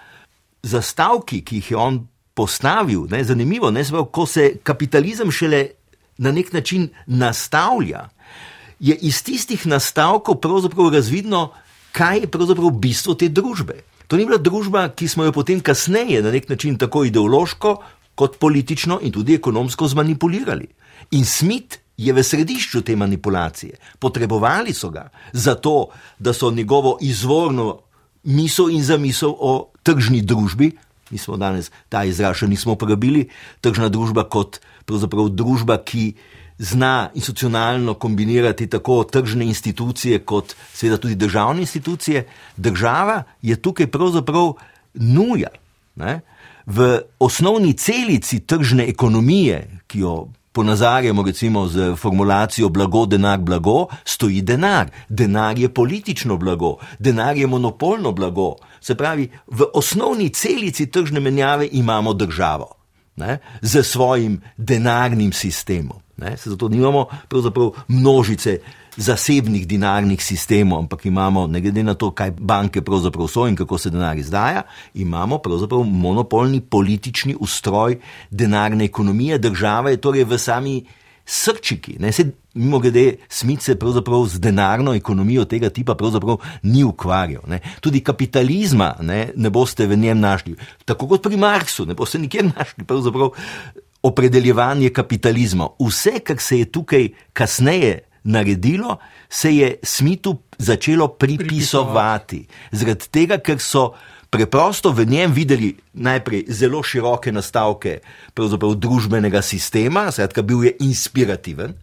S2: zastavki, ki jih je on postavil, ne, zanimivo, ne, zvoj, ko se kapitalizem šele na nek način nastavlja, je iz tistih nastavkov pravzaprav razvidno, kaj je pravzaprav bistvo te družbe. To ni bila družba, ki smo jo potem kasneje na nek način tako ideološko, kot politično in tudi ekonomsko zmanipulirali. In Smith je v središču te manipulacije. Potrebovali so ga zato, da so njegovo izvorno misel in zamisel o tržni družbi, mi smo danes ta izraz še nismo uporabili, tržna družba kot pravzaprav družba, ki zna institucionalno kombinirati tako tržne institucije, kot seveda tudi državne institucije, država je tukaj pravzaprav nuja. Ne? V osnovni celici tržne ekonomije, ki jo ponazarjamo recimo z formulacijo blago, denar, blago, stoji denar. Denar je politično blago, denar je monopolno blago. Se pravi, v osnovni celici tržne menjave imamo državo ne, z svojim denarnim sistemom. Ne, zato nimamo množice zasebnih denarnih sistemov, ampak imamo, ne glede na to, kaj banke pravzaprav so in kako se denar izdaja, imamo monopolni politični ustroj denarne ekonomije. Država je torej v sami srčiki. Ne, se, mimo grede, Smith se pravzaprav z denarno ekonomijo tega tipa pravzaprav ni ukvarjal. Ne. Tudi kapitalizma ne, ne boste v njem našli. Tako kot pri Marksu, ne boste nikjer našli pravzaprav opredeljevanje kapitalizma. Vse, kar se je tukaj kasneje naredilo, se je Smithu začelo pripisovati. Zaradi tega, ker so preprosto v njem videli najprej zelo široke nastavke družbenega sistema, skratka, bil je inspirativen,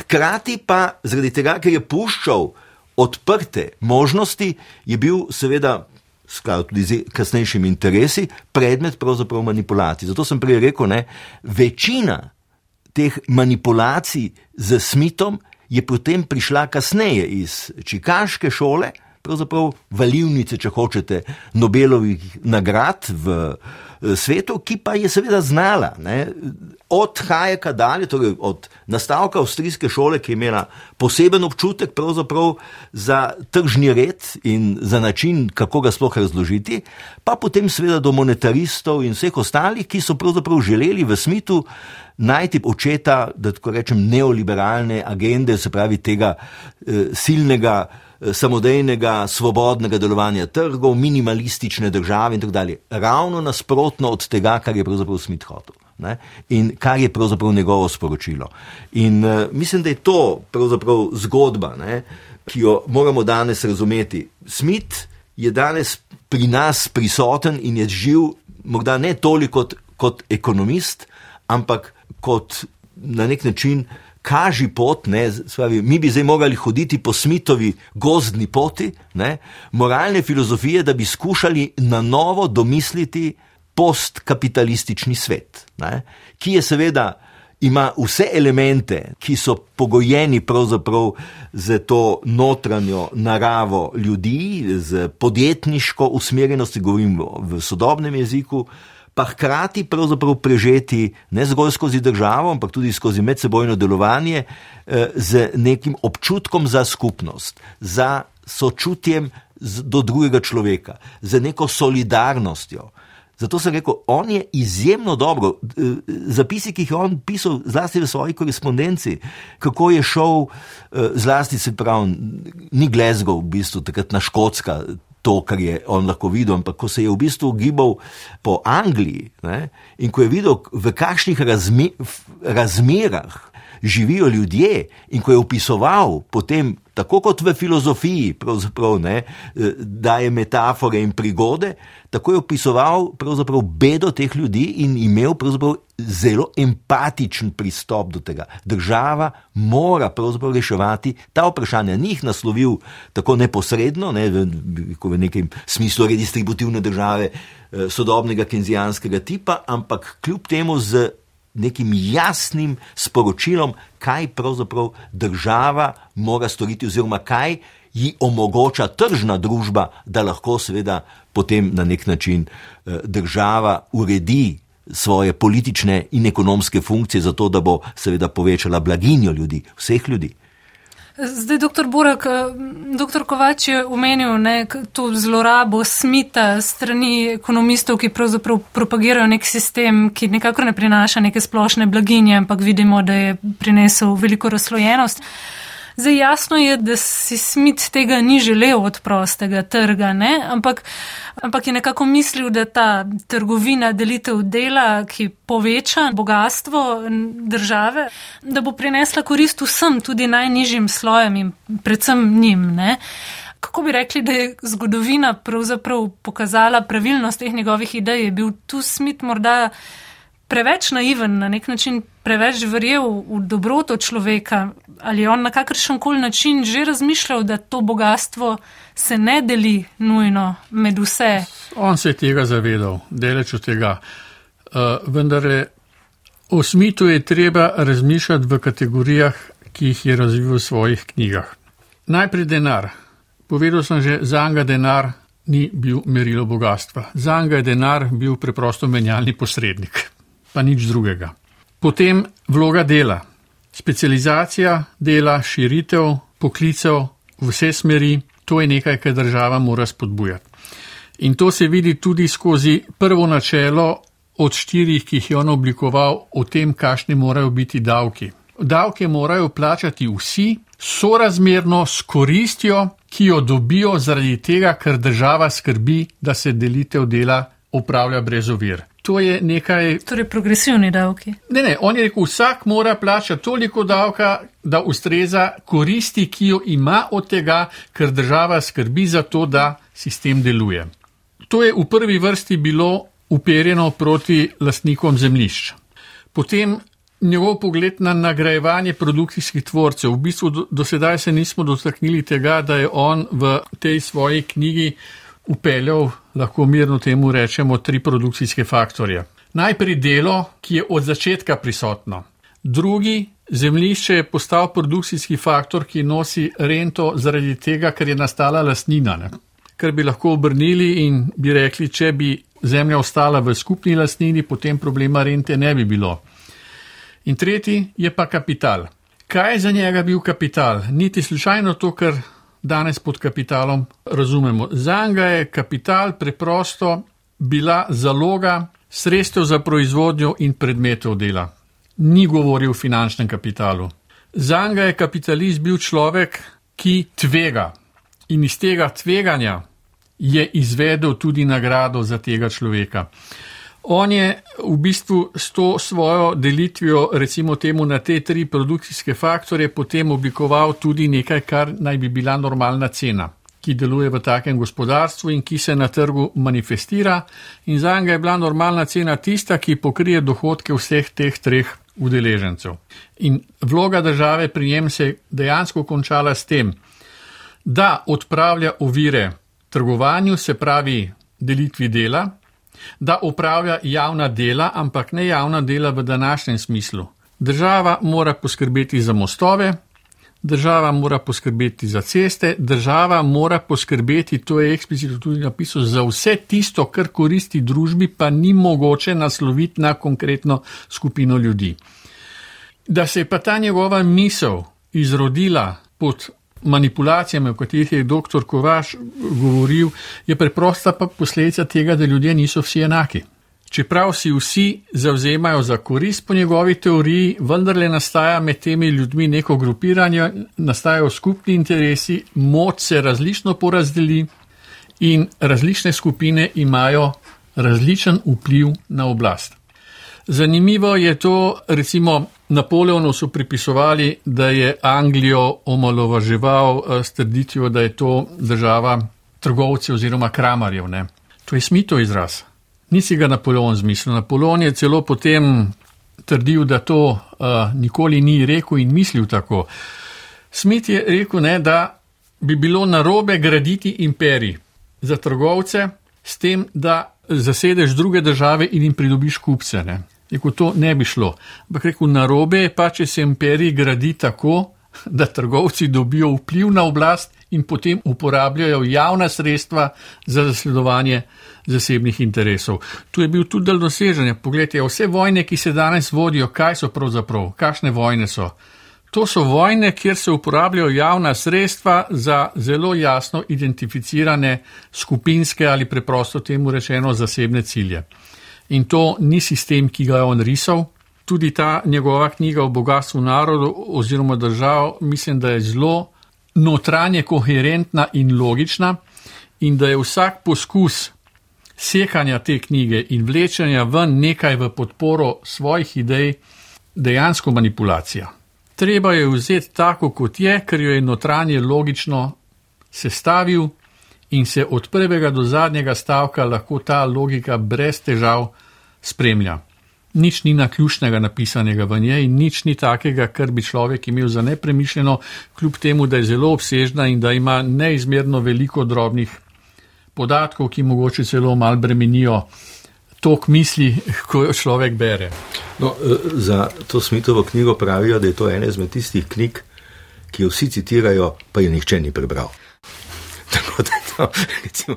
S2: hkrati pa zaradi tega, ker je puščal odprte možnosti, je bil seveda. Skladno tudi z kasnejšimi interesi, predmet pravzaprav manipulacij. Zato sem prej rekel, da večina teh manipulacij z Smithom je potem prišla kasneje iz Čikaške šole, pravzaprav valilnice, če hočete, Nobelovih nagrad v eh, svetu, ki pa je seveda znala. Ne, od Hajeka dalje, torej od nastavka avstrijske šole, ki je imela poseben občutek za tržni red in za način, kako ga sploh razložiti, pa potem seveda do monetaristov in vseh ostalih, ki so pravzaprav želeli v smitu najti očeta, da tako rečem, neoliberalne agende, se pravi tega eh, silnega, samodejnega, svobodnega delovanja trgov, minimalistične države in tako dalje. Ravno nasprotno od tega, kar je pravzaprav Smith hotel. Ne? In kar je pravzaprav njegovo sporočilo. In uh, mislim, da je to pravzaprav zgodba, ne? ki jo moramo danes razumeti. Smith je danes pri nas prisoten in je živ, morda ne toliko kot, kot ekonomist, ampak kot na nek način kaži pot, ne, spravi, mi bi zdaj morali hoditi po smitovi gozdni poti, ne, moralne filozofije, da bi skušali na novo domisliti postkapitalistični svet, ne, ki je seveda. Ima vse elemente, ki so pogojeni pravzaprav za to notranjo naravo ljudi, z podjetniško usmerjenostjo, govorim v sodobnem jeziku, pa hkrati pravzaprav prežeti ne zgolj skozi državo, ampak tudi skozi medsebojno delovanje eh, z nekim občutkom za skupnost, za sočutjem do drugega človeka, z neko solidarnostjo. Zato sem rekel, on je izjemno dobro. Eh, zapisi, ki jih je on pisal, zlasti v svoji korespondenci, kako je šel, eh, zlasti se pravi, ni Glasgow, v bistvu takrat na Škotska, to, kar je on lahko videl, ampak ko se je v bistvu gibal po Angliji ne, in ko je videl, v kakšnih razmi, razmerah živijo ljudje, in ko je opisoval potem, tako kot v filozofiji, ne, da je metafore in prigode, tako je opisoval bedo teh ljudi in imel zelo empatičen pristop do tega. Država mora reševati ta vprašanja, ni jih naslovil tako neposredno, ne, v, v nekem smislu redistributivne države eh, sodobnega kenzijanskega tipa, ampak kljub temu z nekim jasnim sporočilom, kaj pravzaprav država mora storiti, oziroma kaj ji omogoča tržna družba, da lahko seveda potem na nek način eh, država uredi svoje politične in ekonomske funkcije, zato da bo seveda povečala blaginjo ljudi, vseh ljudi.
S1: Zdaj, doktor Burak, doktor Kovač je omenil ne, to zlorabo smita strani ekonomistov, ki pravzaprav propagirajo nek sistem, ki nekako ne prinaša neke splošne blaginje, ampak vidimo, da je prinesel veliko razslojenost. Zdaj jasno je, da si Smith tega ni želel od prostega trga, ne? ampak, ampak je nekako mislil, da ta trgovina, delitev dela, ki poveča bogatstvo države, da bo prinesla korist vsem, tudi najnižjim slojem in predvsem njim. Ne? Kako bi rekli, da je zgodovina pravzaprav pokazala pravilnost teh njegovih idej? Je bil tu Smith morda preveč naiven, na nek način preveč verjel v dobroto človeka, ali je on na kakršen koli način že razmišljal, da to bogatstvo se ne deli nujno med vse.
S3: On se je tega zavedal, deleč od tega. Uh, vendar je o smitu je treba razmišljati v kategorijah, ki jih je razvil v svojih knjigah. Najprej denar. Povedal sem že, za njega denar ni bil merilo bogatstva. Za njega je denar bil preprosto menjalni posrednik pa nič drugega. Potem vloga dela, specializacija dela, širitev poklicev v vse smeri, to je nekaj, kar država mora spodbujati. In to se vidi tudi skozi prvo načelo od štirih, ki jih je on oblikoval, o tem, kakšni morajo biti davki. Davke morajo plačati vsi, sorazmerno s koristjo, ki jo dobijo zaradi tega, ker država skrbi, da se delitev dela upravlja brez ovir to je nekaj.
S1: Torej, progresivni davki.
S3: Ne, ne, on je rekel, vsak mora plačati toliko davka, da ustreza koristi, ki jo ima od tega, ker država skrbi za to, da sistem deluje. To je v prvi vrsti bilo uperjeno proti lastnikom zemljišč. Potem njegov pogled na nagrajevanje produkcijskih tvorcev. V bistvu do, do sedaj se nismo dotaknili tega, da je on v tej svoji knjigi upeljal, lahko mirno temu rečemo, tri produkcijske faktorje. Najprej delo, ki je od začetka prisotno, drugi Zemljišče je postal produkcijski faktor, ki nosi rento zaradi tega, ker je nastala lasnina, ne? ker bi lahko obrnili in bi rekli, če bi zemlja ostala v skupni lasnini, potem problema rente ne bi bilo. In tretji je pa kapital. Kaj je za njega bil kapital? Niti slučajno to, kar danes pod kapitalom razumemo. Za njega je kapital preprosto bila zaloga sredstev za proizvodnjo in predmetov dela. Ni govoril o finančnem kapitalu. Za njega je kapitalist bil človek, ki tvega in iz tega tveganja je izvedel tudi nagrado za tega človeka. On je v bistvu s to svojo delitvijo, recimo temu na te tri produkcijske faktore, potem oblikoval tudi nekaj, kar naj bi bila normalna cena, ki deluje v takem gospodarstvu in ki se na trgu manifestira. In za njega je bila normalna cena tista, ki pokrije dohodke vseh teh treh udeležencev. In vloga države pri njem se je dejansko končala s tem, da odpravlja ovire trgovanju, se pravi delitvi dela, da upravlja javna dela, ampak ne javna dela v današnjem smislu. Država mora poskrbeti za mostove, država mora poskrbeti za ceste, država mora poskrbeti, to je eksplicitno tudi napisano, za vse tisto, kar koristi družbi, pa ni mogoče nasloviti na konkretno skupino ljudi. Da se je pa ta njegova misel izrodila pod manipulacijami, o katerih je dr. Kovaš govoril, je preprosta pa posledica tega, da ljudje niso vsi enaki. Čeprav si vsi zauzemajo za korist po njegovi teoriji, vendarle nastaja med temi ljudmi neko grupiranje, nastajajo skupni interesi, moč se različno porazdeli in različne skupine imajo različen vpliv na oblast. Zanimivo je to, recimo Napoleonu so pripisovali, da je Anglijo omalovaževal eh, s trditvijo, da je to država trgovcev oziroma kramarjev. Ne. To je smito izraz. Nisi ga Napoleon zmislil. Napoleon je celo potem trdil, da to uh, nikoli ni rekel in mislil tako. Smit je rekel, ne, da bi bilo narobe graditi imperij za trgovce s tem, da zasedeš druge države in jim pridobiš kupce. Ne. Rekel, to ne bi šlo. Ampak rekel, narobe je pa, če se imperij gradi tako, da trgovci dobijo vpliv na oblast in potem uporabljajo javna sredstva za zasledovanje zasebnih interesov. Tu je bil tudi del doseženja. Poglejte, vse vojne, ki se danes vodijo, kaj so pravzaprav, kakšne vojne so. To so vojne, kjer se uporabljajo javna sredstva za zelo jasno identificirane skupinske ali preprosto temu rečeno zasebne cilje. In to ni sistem, ki ga je on risal. Tudi ta njegova knjiga o bogatstvu narodu oziroma držav, mislim, da je zelo notranje koherentna in logična, in da je vsak poskus sekanja te knjige in vlečanja ven nekaj v podporo svojih idej dejansko manipulacija. Treba je vzeti tako, kot je, ker jo je notranje logično sestavil in se od prvega do zadnjega stavka lahko ta logika brez težav spremlja. Nič ni naključnega napisanega v njej nič ni takega, kar bi človek imel za nepremišljeno, kljub temu, da je zelo obsežna in da ima neizmerno veliko drobnih podatkov, ki mogoče celo mal bremenijo tok misli, ko jo človek bere.
S2: No, eh, za to Smitovo knjigo pravijo, da je to ena izmed tistih knjig, ki jo vsi citirajo, pa jo nihče ni prebral. Tako da to, recimo,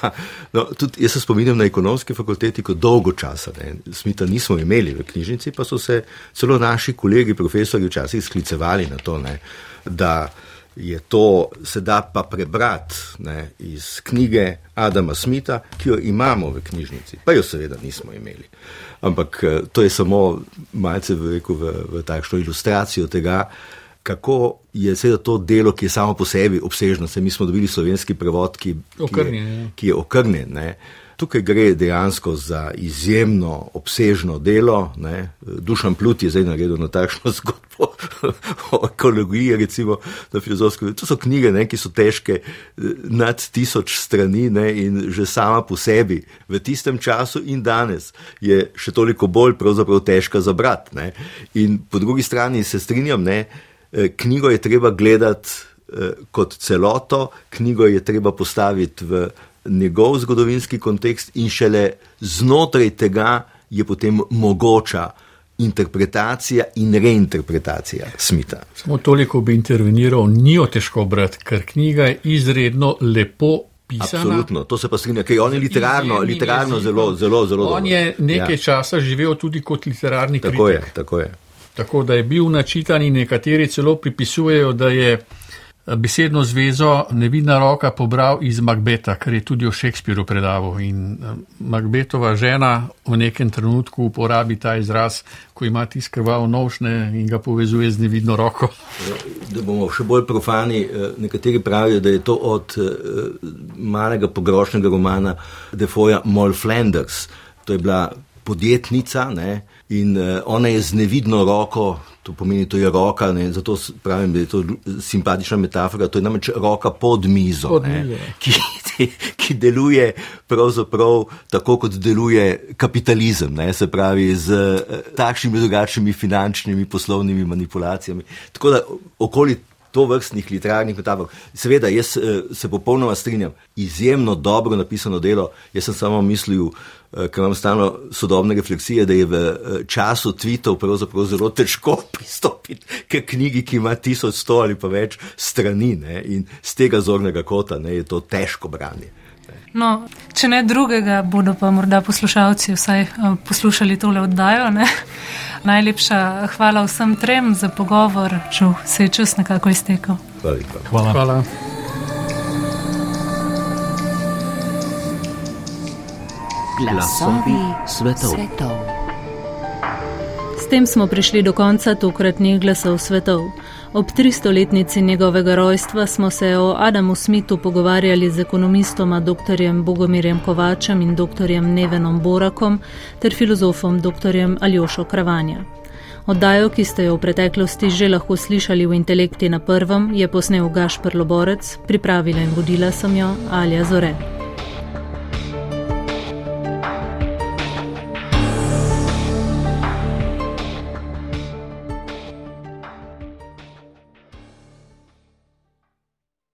S2: pa, no, tudi jaz se spominjam na ekonomski fakulteti, ko dolgo časa, ne, smita nismo imeli v knjižnici, pa so se celo naši kolegi, profesori, včasih sklicevali na to, ne, da je to se da pa prebrati ne, iz knjige Adama Smita, ki jo imamo v knjižnici, pa jo seveda nismo imeli. Ampak eh, to je samo malce v, v, v takšno ilustracijo tega, kako je seveda to delo, ki je samo po sebi obsežno. Se mi smo dobili slovenski prevod, ki,
S3: okrnjen,
S2: ki, je, ki je okrnjen. Ne. Tukaj gre dejansko za izjemno obsežno delo. Ne. Dušan Plut je zdaj naredil na takšno zgodbo o ekologiji, recimo na filozofsko. To so knjige, ne, ki so težke nad tisoč strani ne, in že sama po sebi v tistem času in danes je še toliko bolj težka za brat. Ne. In po drugi strani se strinjam, ne, knjigo je treba gledati eh, kot celoto, knjigo je treba postaviti v njegov zgodovinski kontekst in šele znotraj tega je potem mogoča interpretacija in reinterpretacija Smita.
S3: Samo toliko bi interveniral, ni jo težko brati, ker knjiga je izredno lepo. Pisana.
S2: Absolutno, to se pa strinja, ker on je literarno, literarno zelo, zelo, zelo
S3: dobro. On je nekaj ja. časa živel tudi kot literarni
S2: tako
S3: kritik.
S2: Je, tako je.
S3: Tako da je bil načitan in nekateri celo pripisujejo, da je besedno zvezo nevidna roka pobral iz Macbeta, kar je tudi o Shakespeareu predaval. In eh, Macbetova žena v nekem trenutku uporabi ta izraz, ko ima tiskrval nožne in ga povezuje z nevidno roko.
S2: Da bomo še bolj profani, eh, nekateri pravijo, da je to od eh, malega pogrošnega romana Defoja Moll Flanders. To je bila podjetnica ne? In uh, ona je z nevidno roko, to pomeni, da je roka, ne? zato pravim, da je to simpatična metafora, to je namreč roka pod mizo, pod mizo. Ki, ki deluje pravzaprav tako, kot deluje kapitalizem, ne? se pravi z uh, takšnimi drugačnimi finančnimi poslovnimi manipulacijami. Tako da okoli to vrstnih literarnih metafor. Seveda, jaz eh, se popolnoma strinjam, izjemno dobro napisano delo. Jaz sem samo mislil, eh, ker imam stalno sodobne refleksije, da je v eh, času tweetov pravzaprav zelo težko pristopiti k knjigi, ki ima 1100 ali pa več strani ne? in z tega zornega kota ne, je to težko branje.
S1: No, če ne drugega, bodo pa morda poslušalci vsaj poslušali tole oddajo. Ne? Najlepša hvala vsem trem za pogovor, če se je čas nekako iztekel.
S2: Hvala.
S3: hvala.
S1: Glasovi svetov. svetov. S tem smo prišli do konca tokratnih glasov svetov. Ob 300-letnici njegovega rojstva smo se o Adamu Smithu pogovarjali z ekonomistoma dr. Bogomirjem Kovačem in dr. Nevenom Borakom ter filozofom dr. Aljošo Kravanja. Oddajo, ki ste jo v preteklosti že lahko slišali v intelekti na prvem, je posnel Gašpr Loborec, pripravila in vodila sem jo Alja Zore.